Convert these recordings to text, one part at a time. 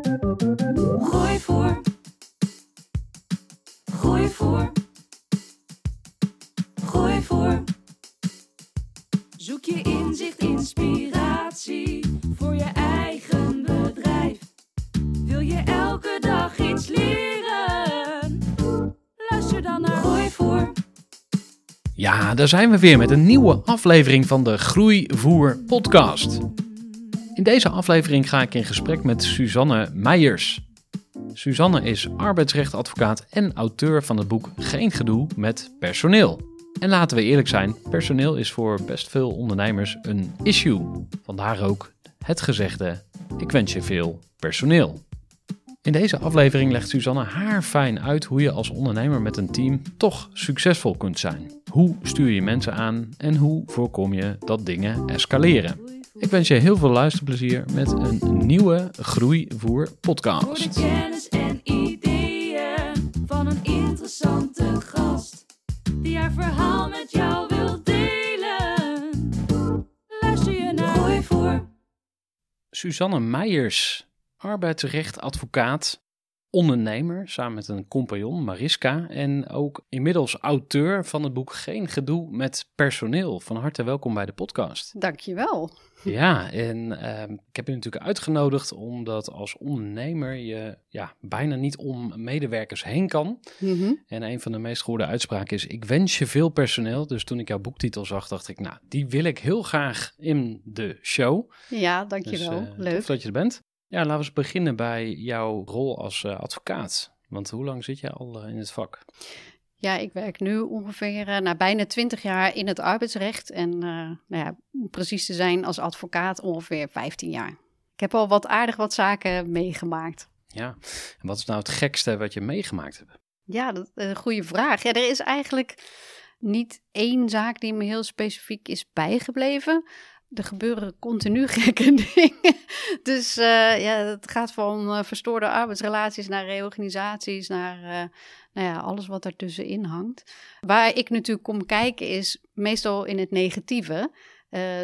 Groeivoer. Groeivoer. Groeivoer. Zoek je inzicht, inspiratie voor je eigen bedrijf. Wil je elke dag iets leren? Luister dan naar Groeivoer. Ja, daar zijn we weer met een nieuwe aflevering van de Groeivoer podcast. In deze aflevering ga ik in gesprek met Suzanne Meijers. Suzanne is arbeidsrechtadvocaat en auteur van het boek Geen gedoe met personeel. En laten we eerlijk zijn, personeel is voor best veel ondernemers een issue. Vandaar ook het gezegde: ik wens je veel personeel. In deze aflevering legt Suzanne haar fijn uit hoe je als ondernemer met een team toch succesvol kunt zijn. Hoe stuur je mensen aan en hoe voorkom je dat dingen escaleren? Ik wens je heel veel luisterplezier met een nieuwe Groeivoer Voor de podcast. kennis en ideeën van een interessante gast. Die haar verhaal met jou wil delen. Luister je naar Groeivoer. Suzanne Meijers, arbeidsrechtadvocaat, ondernemer, samen met een compagnon, Mariska, en ook inmiddels auteur van het boek Geen gedoe met personeel. Van harte welkom bij de podcast. Dankjewel. Ja, en ehm, ik heb je natuurlijk uitgenodigd omdat als ondernemer je ja, bijna niet om medewerkers heen kan. Mhm. En een van de meest gehoorde uitspraken is: Ik wens je veel personeel. Dus toen ik jouw boektitel zag, dacht ik: Nou, die wil ik heel graag in de show. Ja, Dus, dankjewel. eh, Leuk. Tof dat je er bent. Ja, laten we eens beginnen bij jouw rol als eh, advocaat. Want hoe lang zit je al eh, in het vak? Ja, ik werk nu ongeveer uh, bijna 20 jaar in het arbeidsrecht. En nou ja, om precies te zijn als advocaat ongeveer 15 jaar. Ik heb al wat aardig wat zaken meegemaakt. Ja, en wat is nou het gekste wat je meegemaakt hebt? Ja, dat is een goede vraag. Ja, er is eigenlijk niet één zaak die me heel specifiek is bijgebleven. Er gebeuren continu gekke dingen. Dus uh, ja, het gaat van uh, verstoorde arbeidsrelaties naar reorganisaties, naar uh, nou ja, alles wat ertussenin hangt. Waar ik natuurlijk kom kijken is meestal in het negatieve.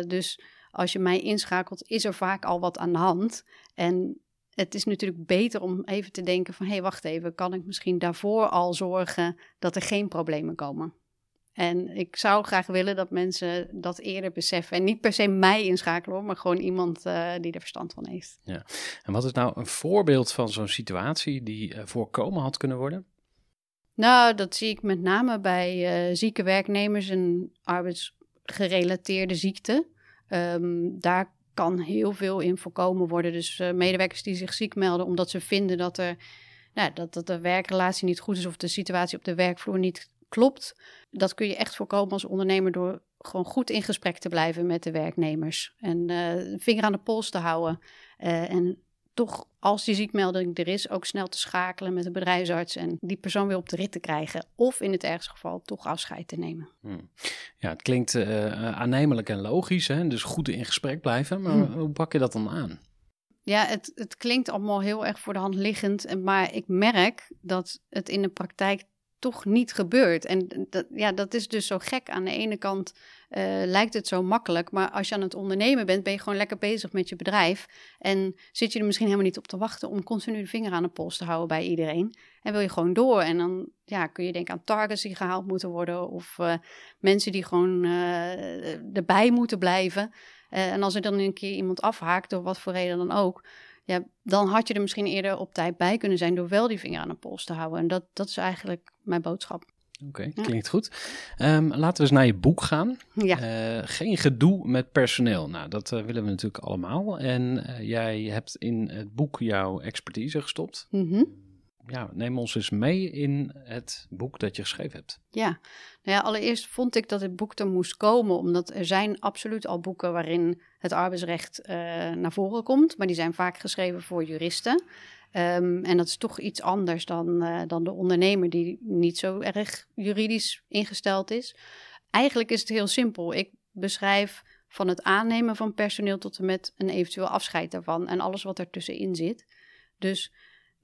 dus als je mij inschakelt, is er vaak al wat aan de hand. En het is natuurlijk beter om even te denken van... hé, hey, wacht even, kan ik misschien daarvoor al zorgen dat er geen problemen komen? En ik zou graag willen dat mensen dat eerder beseffen. En niet per se mij inschakelen, hoor, maar gewoon iemand uh, die er verstand van heeft. Ja. En wat is nou een voorbeeld van zo'n situatie die uh, voorkomen had kunnen worden? Nou, dat zie ik met name bij uh, zieke werknemers en arbeidsgerelateerde ziekte. Um, daar kan heel veel in voorkomen worden. Dus medewerkers die zich ziek melden omdat ze vinden dat, er, nou, dat, dat de werkrelatie niet goed is... of de situatie op de werkvloer niet klopt. Dat kun je echt voorkomen als ondernemer door gewoon goed in gesprek te blijven met de werknemers. En uh, een vinger aan de pols te houden. Uh, en toch, als die ziekmelding er is, ook snel te schakelen met de bedrijfsarts. En die persoon weer op de rit te krijgen. Of in het ergste geval toch afscheid te nemen. Hmm. Ja, het klinkt uh, aannemelijk en logisch. Hè? Dus goed in gesprek blijven. Maar hmm. hoe pak je dat dan aan? Ja, het, het klinkt allemaal heel erg voor de hand liggend. Maar ik merk dat het in de praktijk toch niet gebeurt. En dat, ja, dat is dus zo gek. Aan de ene kant uh, lijkt het zo makkelijk, maar als je aan het ondernemen bent, ben je gewoon lekker bezig met je bedrijf. En zit je er misschien helemaal niet op te wachten om continu de vinger aan de pols te houden bij iedereen. En wil je gewoon door. En dan ja, kun je denken aan targets die gehaald moeten worden, of uh, mensen die gewoon uh, erbij moeten blijven. en als er dan een keer iemand afhaakt, door wat voor reden dan ook Ja, dan had je er misschien eerder op tijd bij kunnen zijn door wel die vinger aan de pols te houden. En dat, dat is eigenlijk mijn boodschap. Oké, klinkt goed. Ehm, laten we eens naar je boek gaan. Ja, Eh, geen gedoe met personeel. Nou, dat eh, willen we natuurlijk allemaal. En eh, jij hebt in het boek jouw expertise gestopt. Mhm. Ja, neem ons eens mee in het boek dat je geschreven hebt. ja. Nou ja, allereerst vond ik dat het boek er moest komen, omdat er zijn absoluut al boeken waarin het arbeidsrecht eh, naar voren komt. Maar die zijn vaak geschreven voor juristen. Ehm, en dat is toch iets anders dan, eh, dan de ondernemer die niet zo erg juridisch ingesteld is. Eigenlijk is het heel simpel. Ik beschrijf van het aannemen van personeel tot en met een eventueel afscheid daarvan en alles wat ertussenin zit. Dus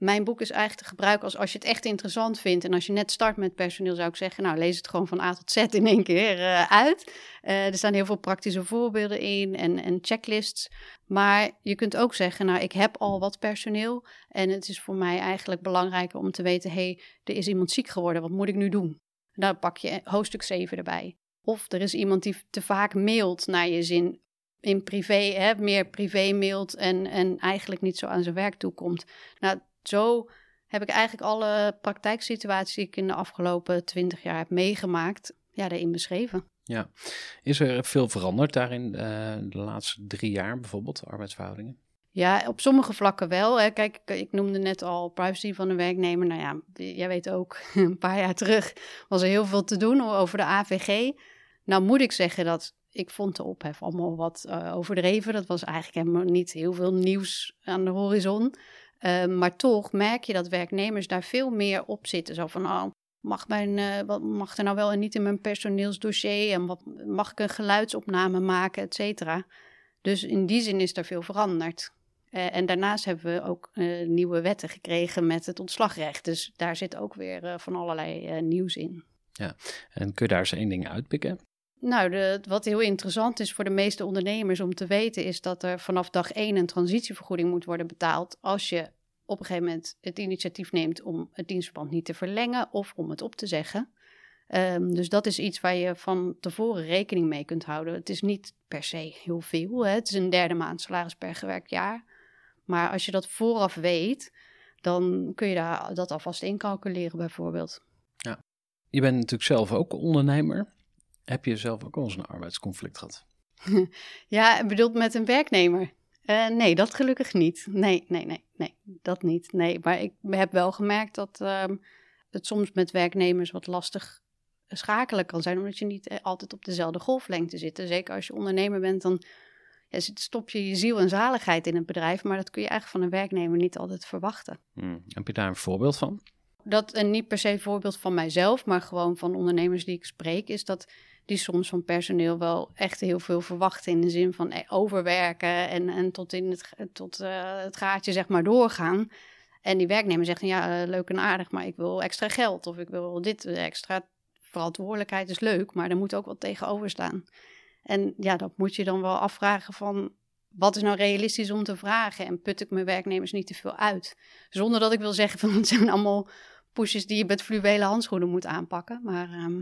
mijn boek is eigenlijk te gebruiken als als je het echt interessant vindt en als je net start met personeel zou ik zeggen, nou lees het gewoon van A tot Z in één keer eh, uit. Eh, er staan heel veel praktische voorbeelden in en, en checklists. Maar je kunt ook zeggen, nou ik heb al wat personeel en het is voor mij eigenlijk belangrijker om te weten, hey, er is iemand ziek geworden, wat moet ik nu doen? Dan pak je hoofdstuk 7 erbij. Of er is iemand die te vaak mailt naar je zin in privé, hè, meer privé mailt en, en eigenlijk niet zo aan zijn werk toekomt. Nou, zo heb ik eigenlijk alle praktijksituaties die ik in de afgelopen twintig jaar heb meegemaakt, ja, daarin beschreven. Is er veel veranderd daarin eh, de laatste drie jaar bijvoorbeeld, arbeidsverhoudingen? Ja, op sommige vlakken wel. Hè. Kijk, ik- ik noemde net al privacy van de werknemer. Nou ja, jij weet ook, een paar jaar terug was er heel veel te doen over de AVG. Nou moet ik zeggen dat ik vond de ophef allemaal wat eh, overdreven. Dat was eigenlijk helemaal niet heel veel nieuws aan de horizon. Eh, maar toch merk je dat werknemers daar veel meer op zitten. Zo van, oh, mag, mijn, eh, wat mag er nou wel en niet in mijn personeelsdossier? En wat, mag ik een geluidsopname maken, et cetera? Dus in die zin is er veel veranderd. Eh, en daarnaast hebben we ook nieuwe wetten gekregen met het ontslagrecht. Dus daar zit ook weer van allerlei nieuws in. En kun je daar eens één ding uitpikken? Nou, de, wat heel interessant is voor de meeste ondernemers om te weten, is dat er vanaf dag één een transitievergoeding moet worden betaald als je op een gegeven moment het initiatief neemt om het dienstverband niet te verlengen of om het op te zeggen. Ehm, dus dat is iets waar je van tevoren rekening mee kunt houden. Het is niet per se heel veel. Hè? Het is een derde maand salaris per gewerkt jaar. Maar als je dat vooraf weet, dan kun je daar, dat alvast incalculeren bijvoorbeeld. Je bent natuurlijk zelf ook ondernemer. Heb je zelf ook al eens een arbeidsconflict gehad? Ja, bedoeld met een werknemer? Eh, nee, dat gelukkig niet. Nee, nee, nee, nee, dat niet. Nee, maar ik heb wel gemerkt dat ehm, het soms met werknemers wat lastig schakelen kan zijn, omdat je niet eh, altijd op dezelfde golflengte zit. En Zeker als je ondernemer bent, dan ja, stop je je ziel en zaligheid in het bedrijf, maar dat kun je eigenlijk van een werknemer niet altijd verwachten. Hmm. Heb je daar een voorbeeld van? dat, en niet per se een voorbeeld van mijzelf, maar gewoon van ondernemers die ik spreek, is dat die soms van personeel wel echt heel veel verwachten in de zin van eh, overwerken en, en tot, in het, tot eh, het gaatje zeg maar doorgaan. En die werknemer zegt, ja, eh, leuk en aardig, maar ik wil extra geld of ik wil dit extra. Verantwoordelijkheid is leuk, maar er moet ook wat tegenover staan. En ja, dat moet je dan wel afvragen van, wat is nou realistisch om te vragen? En put ik mijn werknemers niet te veel uit? Zonder dat ik wil zeggen van, het zijn allemaal pushes die je met fluwelen handschoenen moet aanpakken. Maar ehm,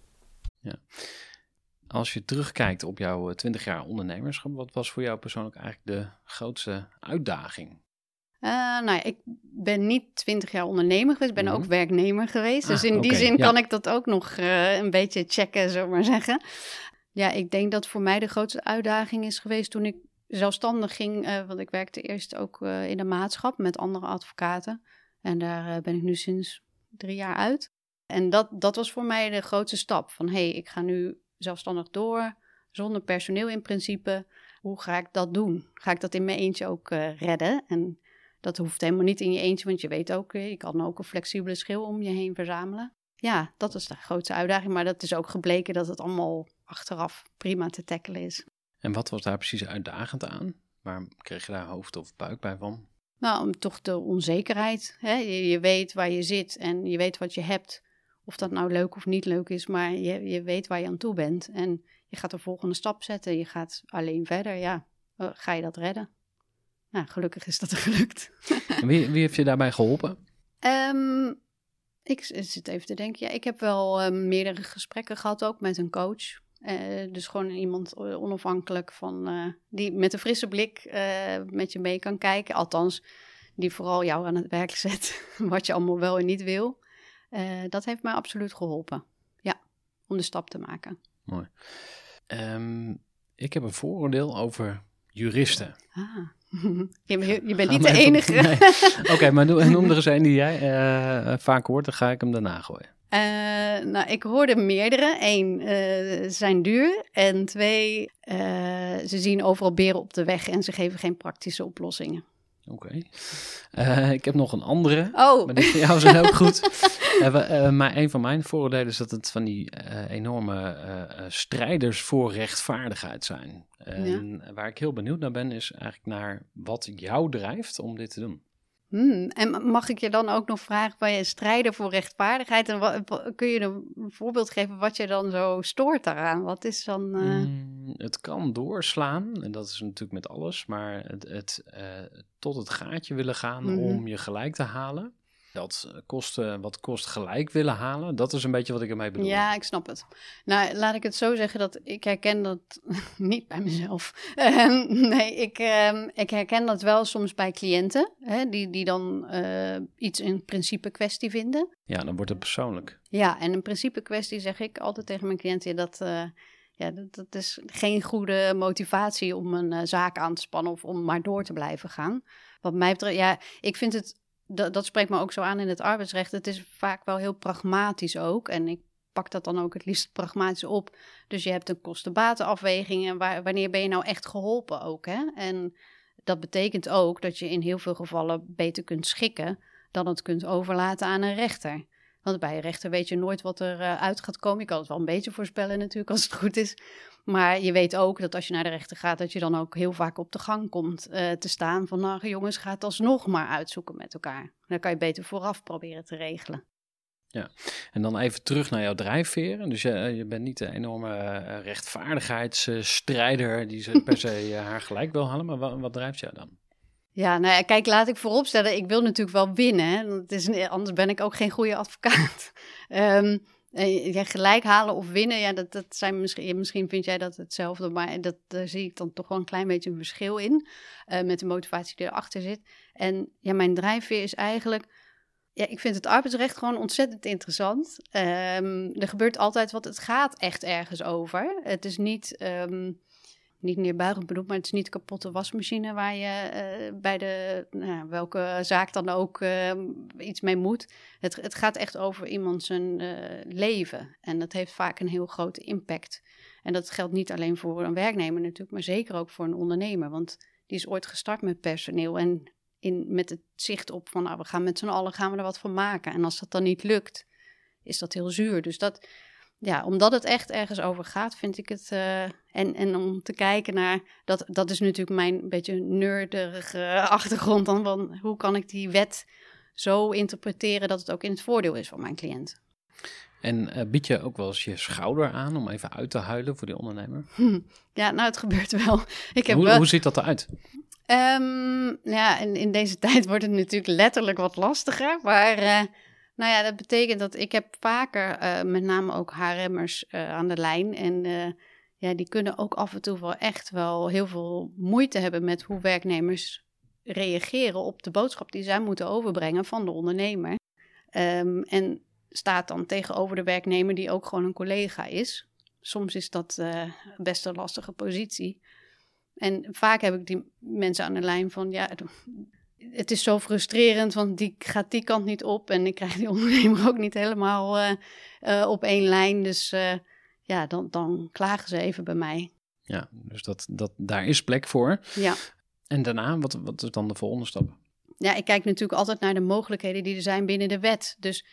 Ja. Als je terugkijkt op jouw eh, 20 jaar ondernemerschap, wat was voor jou persoonlijk eigenlijk de grootste uitdaging? eh, nou ja, ik ben niet twintig jaar ondernemer geweest, ben Mhm. ook werknemer geweest. Dus Ah, in die zin ja. kan ik dat ook nog eh, een beetje checken, zullen we maar zeggen. Ja, ik denk dat voor mij de grootste uitdaging is geweest toen ik zelfstandig ging, eh, want ik werkte eerst ook eh, in de maatschap met andere advocaten. En daar eh, ben ik nu sinds drie jaar uit. En dat, dat was voor mij de grootste stap. Van hé, hey, ik ga nu zelfstandig door, zonder personeel in principe. Hoe ga ik dat doen? Ga ik dat in mijn eentje ook redden? En dat hoeft helemaal niet in je eentje, want je weet ook, je kan ook een flexibele schil om je heen verzamelen. Ja, dat is de grootste uitdaging. Maar dat is ook gebleken dat het allemaal achteraf prima te tackelen is. En wat was daar precies uitdagend aan? Waar kreeg je daar hoofd of buik bij van? Nou, toch de onzekerheid. Hè? Je, je, weet waar je zit en je weet wat je hebt. Of dat nou leuk of niet leuk is, maar je, je weet waar je aan toe bent. En je gaat de volgende stap zetten. Je gaat alleen verder. Ja, eh, ga je dat redden? Nou, gelukkig is dat gelukt. En wie, wie heeft je daarbij geholpen? Um, ik zit even te denken. Ja, ik heb wel uh, meerdere gesprekken gehad ook met een coach. Uh, dus gewoon iemand eh, onafhankelijk van uh, die met een frisse blik met je mee kan kijken. Althans, die vooral jou aan het werk zet. wat je allemaal wel en niet wil. Dat heeft mij absoluut geholpen. Ja, om de stap te maken. Mooi. Um, ik heb een vooroordeel over juristen. Ah. Je, je bent niet de enige. Oké, okay, maar noem er eens een die jij uh, vaak hoort, dan ga ik hem daarna gooien. Uh, nou, ik hoorde meerdere. Eén, uh, zijn duur. En twee, ze zien overal beren op de weg en ze geven geen praktische oplossingen. Oké. Okay. ik heb nog een andere. Oh. Maar die van jou zijn ook goed. maar een van mijn vooroordelen is dat het van die enorme strijders voor rechtvaardigheid zijn. En waar ik heel benieuwd naar ben, is eigenlijk naar wat jou drijft om dit te doen. Hmm, en mag ik je dan ook nog vragen waar je strijden voor rechtvaardigheid? En wat, kun je een voorbeeld geven wat je dan zo stoort daaraan? Wat is dan. Uh... Mm, het kan doorslaan, en dat is natuurlijk met alles, maar het, het uh, tot het gaatje willen gaan mm -hmm. om je gelijk te halen dat kosten wat kost gelijk willen halen. Dat is een beetje wat ik ermee bedoel. Ja, ik snap het. Nou, laat ik het zo zeggen dat ik herken dat niet bij mezelf. Uh, nee, ik, uh, ik herken dat wel soms bij cliënten, hè, die, die dan uh, iets in principe kwestie vinden. Ja, dan wordt het persoonlijk. Ja, en een principe kwestie zeg ik altijd tegen mijn cliënten dat... Eh, ja, dat, dat, is geen goede motivatie om een zaak aan te spannen of om maar door te blijven gaan. Wat mij betreft, ja, ik vind het dat, spreekt me ook zo aan in het arbeidsrecht. Het is vaak wel heel pragmatisch ook. En ik pak dat dan ook het liefst pragmatisch op. Dus je hebt een kosten-batenafweging en wanneer ben je nou echt geholpen ook. Hè? En dat betekent ook dat je in heel veel gevallen beter kunt schikken dan het kunt overlaten aan een rechter. Want bij een rechter weet je nooit wat er uh, uit gaat komen. Je kan het wel een beetje voorspellen natuurlijk als het goed is. Maar je weet ook dat als je naar de rechter gaat, dat je dan ook heel vaak op de gang komt uh, te staan. Van nou jongens, ga het alsnog maar uitzoeken met elkaar. Dan kan je beter vooraf proberen te regelen. Ja, en dan even terug naar jouw drijfveren. Dus je, je bent niet de enorme uh, rechtvaardigheidsstrijder die ze per se haar gelijk wil halen. Maar wat, wat drijft jou dan? Ja, nou ja, kijk, laat ik vooropstellen, ik wil natuurlijk wel winnen. Het is, anders ben ik ook geen goede advocaat. um, ja, gelijk halen of winnen, ja, dat, dat zijn misschien, misschien vind jij dat hetzelfde, maar dat, daar zie ik dan toch wel een klein beetje een verschil in. Uh, met de motivatie die erachter zit. En ja, mijn drijfveer is eigenlijk. Ja, ik vind het arbeidsrecht gewoon ontzettend interessant. Um, er gebeurt altijd wat. Het gaat echt ergens over. Het is niet. Um, niet neerbuigend bedoeld, maar het is niet een kapotte wasmachine waar je uh, bij de, nou, welke zaak dan ook uh, iets mee moet. Het, het gaat echt over iemand zijn uh, leven. En dat heeft vaak een heel grote impact. En dat geldt niet alleen voor een werknemer natuurlijk, maar zeker ook voor een ondernemer. Want die is ooit gestart met personeel en in, met het zicht op van, nou, we gaan met z'n allen gaan we er wat van maken. En als dat dan niet lukt, is dat heel zuur. Dus dat, ja, omdat het echt ergens over gaat, vind ik het. Uh, en, en om te kijken naar. Dat, dat is natuurlijk mijn beetje nerdige achtergrond. Dan van hoe kan ik die wet zo interpreteren dat het ook in het voordeel is van mijn cliënt. En uh, bied je ook wel eens je schouder aan om even uit te huilen voor die ondernemer? Ja, nou, het gebeurt wel. Ik heb hoe, wel... hoe ziet dat eruit? Um, ja, in, in deze tijd wordt het natuurlijk letterlijk wat lastiger. Maar. Uh, nou ja, dat betekent dat ik heb vaker uh, met name ook HRM'ers uh, aan de lijn. En uh, ja, die kunnen ook af en toe wel echt wel heel veel moeite hebben met hoe werknemers reageren op de boodschap die zij moeten overbrengen van de ondernemer. Um, en staat dan tegenover de werknemer die ook gewoon een collega is. Soms is dat best een lastige positie. En vaak heb ik die mensen aan de lijn van, ja, het is zo frustrerend, want die gaat die kant niet op en ik krijg die ondernemer ook niet helemaal eh, eh, op één lijn. Dus eh, ja, dan, dan klagen ze even bij mij. Ja, dus dat, dat, daar is plek voor. Ja. En daarna, wat, wat is dan de volgende stap? ja, ik kijk natuurlijk altijd naar de mogelijkheden die er zijn binnen de wet. Dus,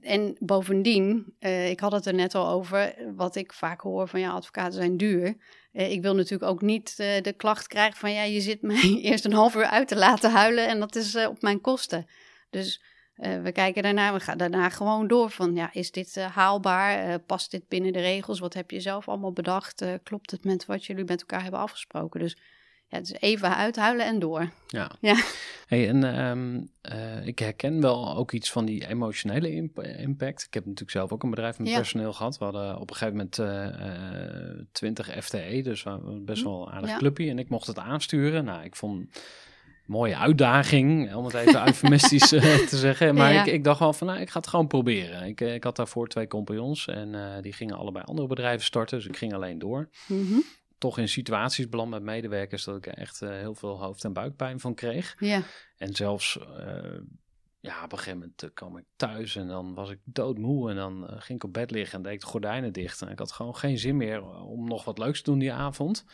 en bovendien, eh, ik had het er net al over, wat ik vaak hoor van ja, advocaten zijn duur. Eh, ik wil natuurlijk ook niet eh, de klacht krijgen van ja, je zit mij eerst een half uur uit te laten huilen en dat is op mijn kosten. Dus we kijken daarna, we gaan daarna gewoon door van ja, is dit haalbaar? Past dit binnen de regels? Wat heb je zelf allemaal bedacht? Klopt het met wat jullie met elkaar hebben afgesproken? Dus ja, het is even uithuilen en door. Ja. Ja. Hey, en ehm, eh, ik herken wel ook iets van die emotionele imp- impact. Ik heb natuurlijk zelf ook een bedrijf met Ja. personeel gehad. We hadden op een gegeven moment eh, 20 FTE, dus best wel een aardig Ja. clubje. En ik mocht het aansturen. Nou, ik vond een mooie uitdaging, om het even eufemistisch eh, te zeggen. Maar Ja. ik, ik dacht wel van, nou, ik ga het gewoon proberen. Ik, eh, ik had daarvoor twee compagnons en die gingen allebei andere bedrijven starten. Dus ik ging alleen door Mhm. Toch in situaties beland met medewerkers dat ik echt eh, heel veel hoofd- en buikpijn van kreeg. Ja. En zelfs, eh, ja, op een gegeven moment eh, kwam ik thuis en dan was ik doodmoe en dan ging ik op bed liggen en deed ik de gordijnen dicht. En ik had gewoon geen zin meer om nog wat leuks te doen die avond.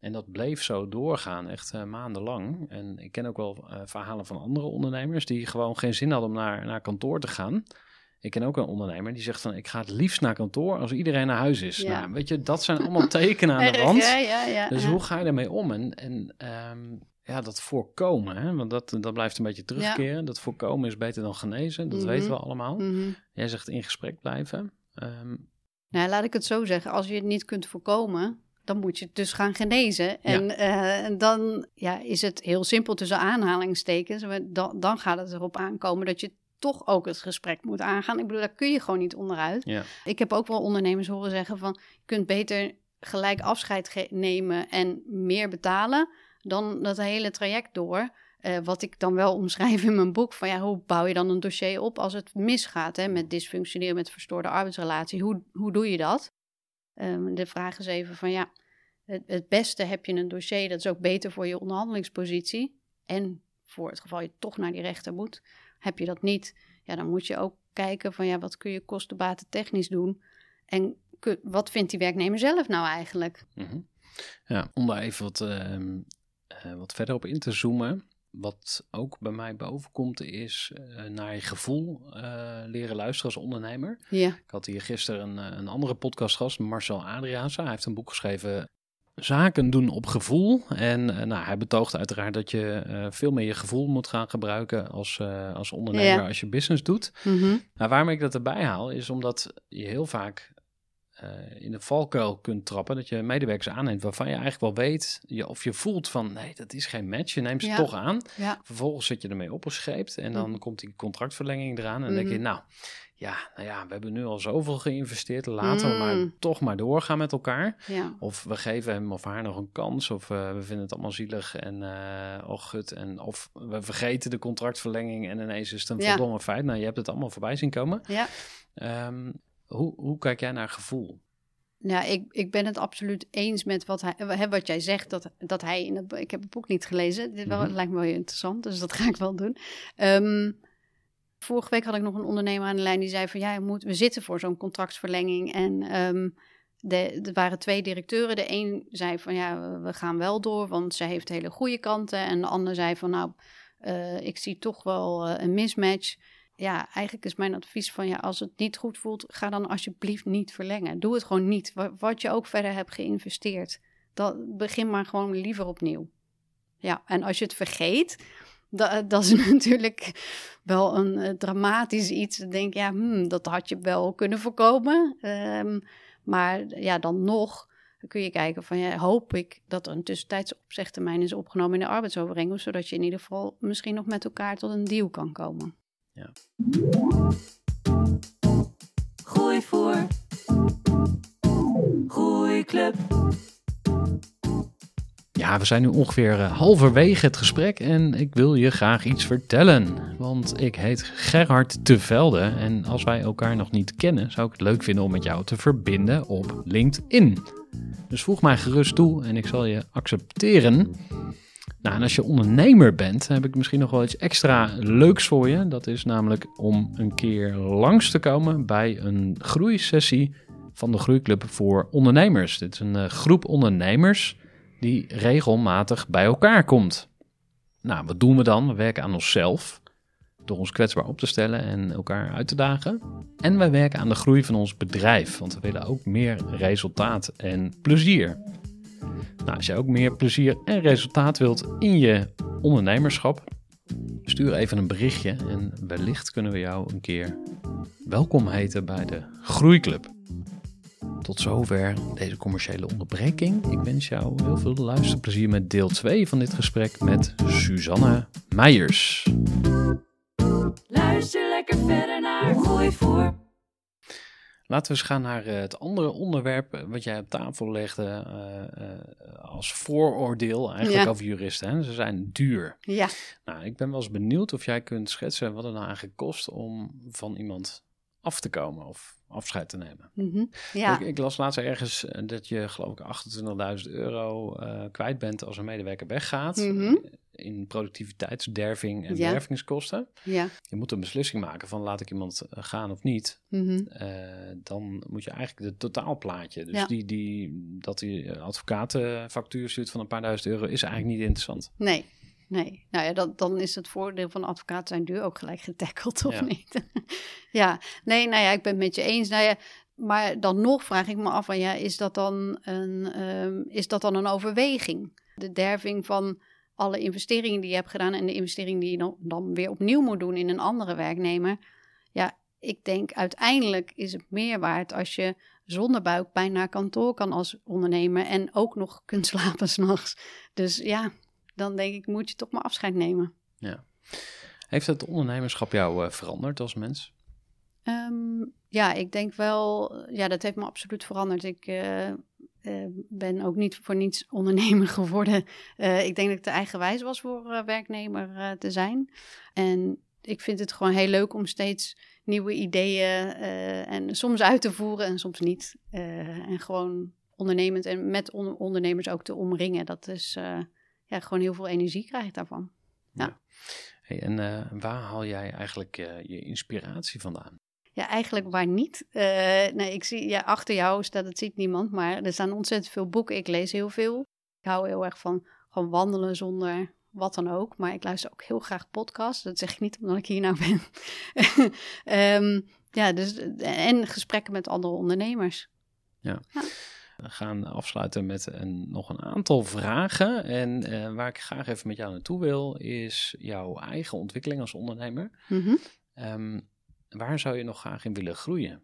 En dat bleef zo doorgaan, echt maandenlang. En ik ken ook wel verhalen van andere ondernemers die gewoon geen zin hadden om naar, naar kantoor te gaan. Ik ken ook een ondernemer die zegt van ik ga het liefst naar kantoor als iedereen naar huis is. Ja. Nou, weet je, dat zijn allemaal tekenen aan de Erg, wand. ja, ja, ja. Dus hoe ga je daarmee om? En, en ehm, ja, dat voorkomen, hè? want dat, dat blijft een beetje terugkeren. Dat voorkomen is beter dan genezen, dat Mhm. weten we allemaal. Mhm. Jij zegt in gesprek blijven. Ehm, Nou, laat ik het zo zeggen. Als je het niet kunt voorkomen, dan moet je het dus gaan genezen. En eh, en dan ja, is het heel simpel tussen aanhalingstekens. Maar Dan, dan gaat het erop aankomen dat je toch ook het gesprek moet aangaan. Ik bedoel, daar kun je gewoon niet onderuit. ja. Ik heb ook wel ondernemers horen zeggen van... je kunt beter gelijk afscheid nemen en meer betalen... dan dat hele traject door. Eh, wat ik dan wel omschrijf in mijn boek... van ja, hoe bouw je dan een dossier op als het misgaat... Hè, met dysfunctioneren, met verstoorde arbeidsrelatie. Hoe, hoe doe je dat? Ehm, de vraag is even van ja... Het, het beste heb je een dossier, dat is ook beter voor je onderhandelingspositie. En voor het geval je toch naar die rechter moet. Heb je dat niet, ja, dan moet je ook kijken van ja, wat kun je kostenbaten technisch doen? En wat vindt die werknemer zelf nou eigenlijk? mhm. ja, om daar even wat, ehm, eh, wat verder op in te zoomen. Wat ook bij mij bovenkomt is eh, naar je gevoel eh, leren luisteren als ondernemer. Ja, Ik had hier gisteren een, een andere podcastgast, Marcel Adriaanse. Hij heeft een boek geschreven, Zaken doen op gevoel. En eh, nou, hij betoogt uiteraard dat je eh, veel meer je gevoel moet gaan gebruiken als, eh, als ondernemer Ja. als je business doet. Mhm. Nou, waarom ik dat erbij haal, is omdat je heel vaak eh, in de valkuil kunt trappen. Dat je medewerkers aanneemt waarvan je eigenlijk wel weet, je, of je voelt van nee, dat is geen match. Je neemt ze Ja. toch aan. ja, Vervolgens zit je ermee opgescheept en dan Mhm. komt die contractverlenging eraan. En dan denk je, Mhm. nou ja, nou ja, we hebben nu al zoveel geïnvesteerd. Laten we maar Mm. toch maar doorgaan met elkaar. ja, Of we geven hem of haar nog een kans. Of eh, we vinden het allemaal zielig en eh oh gut. En of we vergeten de contractverlenging en ineens is het een voldongen feit. Nou, je hebt het allemaal voorbij zien komen. ja. Ehm, hoe, hoe kijk jij naar gevoel? Nou, ik, ik ben het absoluut eens met wat, hij, wat jij zegt. Dat, dat hij in het, ik heb het boek niet gelezen. Dit wel, Mhm. lijkt me wel heel interessant, dus dat ga ik wel doen. Ehm, vorige week had ik nog een ondernemer aan de lijn die zei van ja, moet, we zitten voor zo'n contractsverlenging. En ehm, de, er waren twee directeuren. De een zei van ja, we gaan wel door, want zij heeft hele goede kanten. En de ander zei van nou, eh, ik zie toch wel eh, een mismatch. Ja, eigenlijk is mijn advies van ja, als het niet goed voelt, ga dan alsjeblieft niet verlengen. Doe het gewoon niet. Wa- Wat je ook verder hebt geïnvesteerd, dat, begin maar gewoon liever opnieuw. Ja, en als je het vergeet, dat, dat is natuurlijk wel een eh, dramatisch iets. Dan denk ja, hmm, dat had je wel kunnen voorkomen. Ehm, maar ja, dan nog kun je kijken van, ja, hoop ik dat er een tussentijds opzegtermijn is opgenomen in de arbeidsovereenkomst, zodat je in ieder geval misschien nog met elkaar tot een deal kan komen. Gooi voor. Groeiclub. Ja, we zijn nu ongeveer eh, halverwege het gesprek en ik wil je graag iets vertellen. Want ik heet Gerhard de Velde en als wij elkaar nog niet kennen, zou ik het leuk vinden om met jou te verbinden op LinkedIn. Dus voeg mij gerust toe en ik zal je accepteren. Nou, en als je ondernemer bent, heb ik misschien nog wel iets extra leuks voor je. Dat is namelijk om een keer langs te komen bij een groeisessie van de Groeiclub voor Ondernemers. Dit is een eh, groep ondernemers die regelmatig bij elkaar komt. Nou, wat doen we dan? We werken aan onszelf door ons kwetsbaar op te stellen en elkaar uit te dagen. En wij werken aan de groei van ons bedrijf, want we willen ook meer resultaat en plezier. Nou, als je ook meer plezier en resultaat wilt in je ondernemerschap, stuur even een berichtje en wellicht kunnen we jou een keer welkom heten bij de Groeiclub. Tot zover deze commerciële onderbreking. Ik wens jou heel veel luisterplezier met deel 2 van dit gesprek met Suzanne Meijers. Luister lekker verder naar Gooi voor. Laten we eens gaan naar eh, het andere onderwerp eh, wat jij op tafel legde eh, als vooroordeel eigenlijk Ja. over juristen. Hè? Ze zijn duur. Ja, Nou, ik ben wel eens benieuwd of jij kunt schetsen wat het nou eigenlijk kost om van iemand af te komen of afscheid te nemen. mhm. ja. Ik, ik las laatst ergens eh, dat je geloof ik 28.000 euro eh, kwijt bent als een medewerker weggaat. Mhm. In productiviteitsderving en Ja. dervingskosten. ja. Je moet een beslissing maken van laat ik iemand eh, gaan of niet. mhm. Eh, dan moet je eigenlijk het totaalplaatje. Dus Ja. die, die, dat die eh, advocatenfactuur stuurt van een paar duizend euro is eigenlijk niet interessant. Nee, nee. Nou ja, dat, dan is het voordeel van advocaat zijn duur ook gelijk getackeld, of Ja. niet? ja, nee, nou ja, ik ben het met je eens. Nou ja, maar dan nog vraag ik me af, van, ja, is, dat dan een, ehm, is dat dan een overweging? De derving van alle investeringen die je hebt gedaan en de investering die je dan, dan weer opnieuw moet doen in een andere werknemer. Ja, ik denk uiteindelijk is het meer waard als je zonder buikpijn naar kantoor kan als ondernemer en ook nog kunt slapen s'nachts. Dus ja, dan denk ik, moet je toch maar afscheid nemen. Heeft het ondernemerschap jou eh, veranderd als mens? Ehm, ja, ik denk wel, ja, dat heeft me absoluut veranderd. Ik eh, eh, ben ook niet voor niets ondernemer geworden. Ik denk dat ik te eigenwijs was voor werknemer te zijn. En ik vind het gewoon heel leuk om steeds nieuwe ideeën en soms uit te voeren en soms niet. En gewoon ondernemend en met on- ondernemers ook te omringen. Dat is ja, gewoon heel veel energie krijg ik daarvan. Hey, en eh, waar haal jij eigenlijk eh, je inspiratie vandaan? Ja, eigenlijk waar niet. Eh, nee, ik zie, ja, achter jou staat, dat ziet niemand, maar er staan ontzettend veel boeken. Ik lees heel veel. Ik hou heel erg van gewoon wandelen zonder wat dan ook. Maar ik luister ook heel graag podcasts. Dat zeg ik niet omdat ik hier nou ben. Ehm, ja, dus, en gesprekken met andere ondernemers. We gaan afsluiten met een, nog een aantal vragen. En eh, waar ik graag even met jou naartoe wil, is jouw eigen ontwikkeling als ondernemer. Mhm. Ehm, waar zou je nog graag in willen groeien?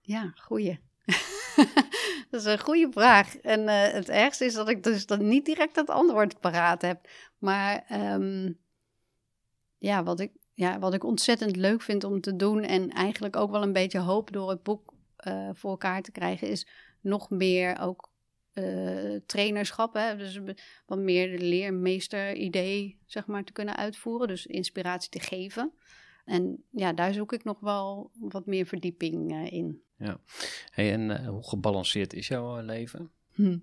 Ja, goeie. dat is een goede vraag. En eh, het ergste is dat ik dus dan niet direct het antwoord paraat heb. Maar ehm, ja, wat ik, ja, wat ik ontzettend leuk vind om te doen... en eigenlijk ook wel een beetje hoop door het boek eh, voor elkaar te krijgen... is nog meer ook eh, trainerschap. Hè? Dus wat meer de leermeester-idee zeg maar, te kunnen uitvoeren. Dus inspiratie te geven. En ja, daar zoek ik nog wel wat meer verdieping eh, in. Hey, en eh, hoe gebalanceerd is jouw leven? Hm.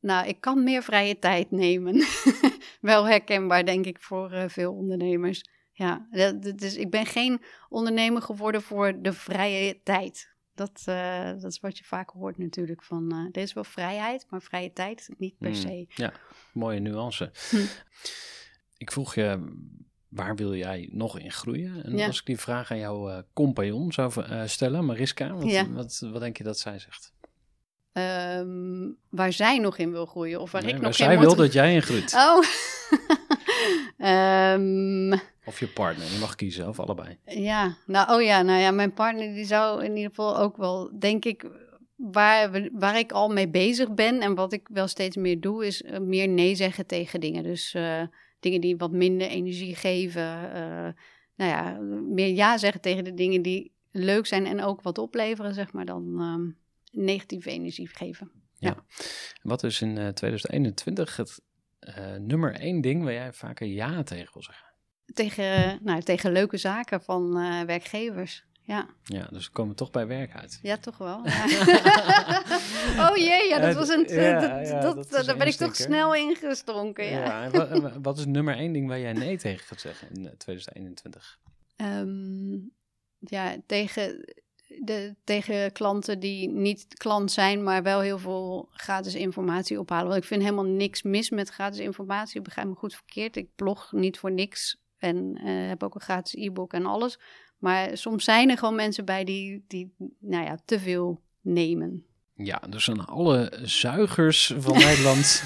Nou, ik kan meer vrije tijd nemen. Wel herkenbaar, denk ik, voor veel ondernemers. Ja, dat, dat is, ik ben geen ondernemer geworden voor de vrije tijd. Dat, eh, dat is wat je vaak hoort natuurlijk. Van, eh er is wel vrijheid, maar vrije tijd niet per Hmm, se. Ja, mooie nuance. Hm. Ik vroeg je, waar wil jij nog in groeien? En Ja. als ik die vraag aan jouw eh, compagnon zou stellen, Mariska, wat, Ja. wat, wat denk je dat zij zegt? Ehm, waar zij nog in wil groeien of waar Nee, ik waar nog zij in wil moet... dat jij in groeit. Oh. Ehm, Of je partner, je mag kiezen, of allebei. Ja, nou, oh ja, nou ja, mijn partner die zou in ieder geval ook wel, denk ik, waar, waar ik al mee bezig ben en wat ik wel steeds meer doe, is eh, meer nee zeggen tegen dingen. Dus eh, dingen die wat minder energie geven. eh, nou ja, meer ja zeggen tegen de dingen die leuk zijn en ook wat opleveren, zeg maar, dan ehm, negatieve energie geven. Wat is in eh, 2021 het eh, nummer één ding waar jij vaker ja tegen wil zeggen? Tegen, nou, tegen leuke zaken van eh, werkgevers. Ja, Ja, dus we komen toch bij werk uit. ja toch wel. Ja. oh jee, ja, dat Eh, was een... ja, dat, ja, dat, daar ben ik toch snel ingestonken, ja. Ja, en wa- en wa- wat is nummer één ding waar jij nee tegen gaat zeggen in eh, 2021? Ehm, ja, tegen, de, tegen klanten die niet klant zijn, maar wel heel veel gratis informatie ophalen. Want ik vind helemaal niks mis met gratis informatie. Ik begrijp me goed verkeerd. Ik blog niet voor niks en eh, heb ook een gratis e-book en alles. Maar soms zijn er gewoon mensen bij die, die nou ja, te veel nemen. Ja, dus aan alle zuigers van Nederland.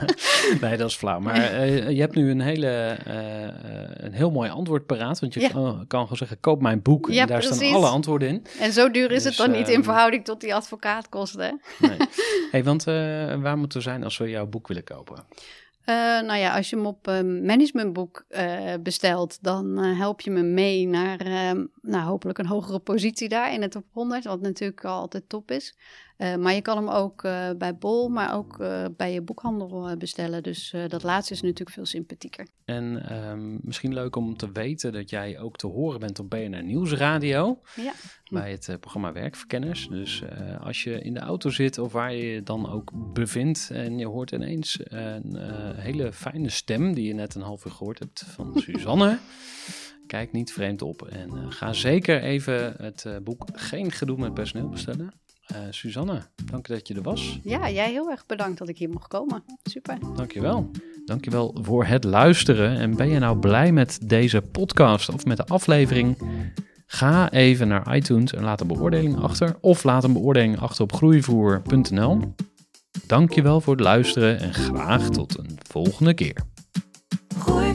nee, dat is flauw. Maar eh, je hebt nu een, hele, eh, eh, een heel mooi antwoord paraat. Want je Ja. kan, kan gewoon zeggen, koop mijn boek. Ja, en daar staan alle antwoorden in. En zo duur is Dus, het dan niet in ehm, verhouding tot die advocaatkosten. hè? Nee. hey, want waar moeten we zijn als we jouw boek willen kopen? Nou ja, als je hem op eh, managementboek bestelt, dan help je me mee naar ehm, nou, hopelijk een hogere positie daar in het top 100, wat natuurlijk al altijd top is. Eh, maar je kan hem ook eh, bij Bol, maar ook eh, bij je boekhandel bestellen. Dus dat laatste is natuurlijk veel sympathieker. En ehm, misschien leuk om te weten dat jij ook te horen bent op BNR Nieuwsradio. Ja. Bij het programma Werkverkenners. Dus als je in de auto zit of waar je je dan ook bevindt. en je hoort ineens een hele fijne stem. die je net een half uur gehoord hebt van Suzanne. Kijk niet vreemd op. En ga zeker even het boek Geen Gedoe met Personeel bestellen. Eh Suzanne, dank dat je er was. ja, jij heel erg bedankt dat ik hier mocht komen. Super. Dankjewel. Dankjewel voor het luisteren. En ben je nou blij met deze podcast of met de aflevering? Ga even naar iTunes en laat een beoordeling achter. Of laat een beoordeling achter op groeivoer.nl. Dankjewel voor het luisteren en graag tot een volgende keer. Gooi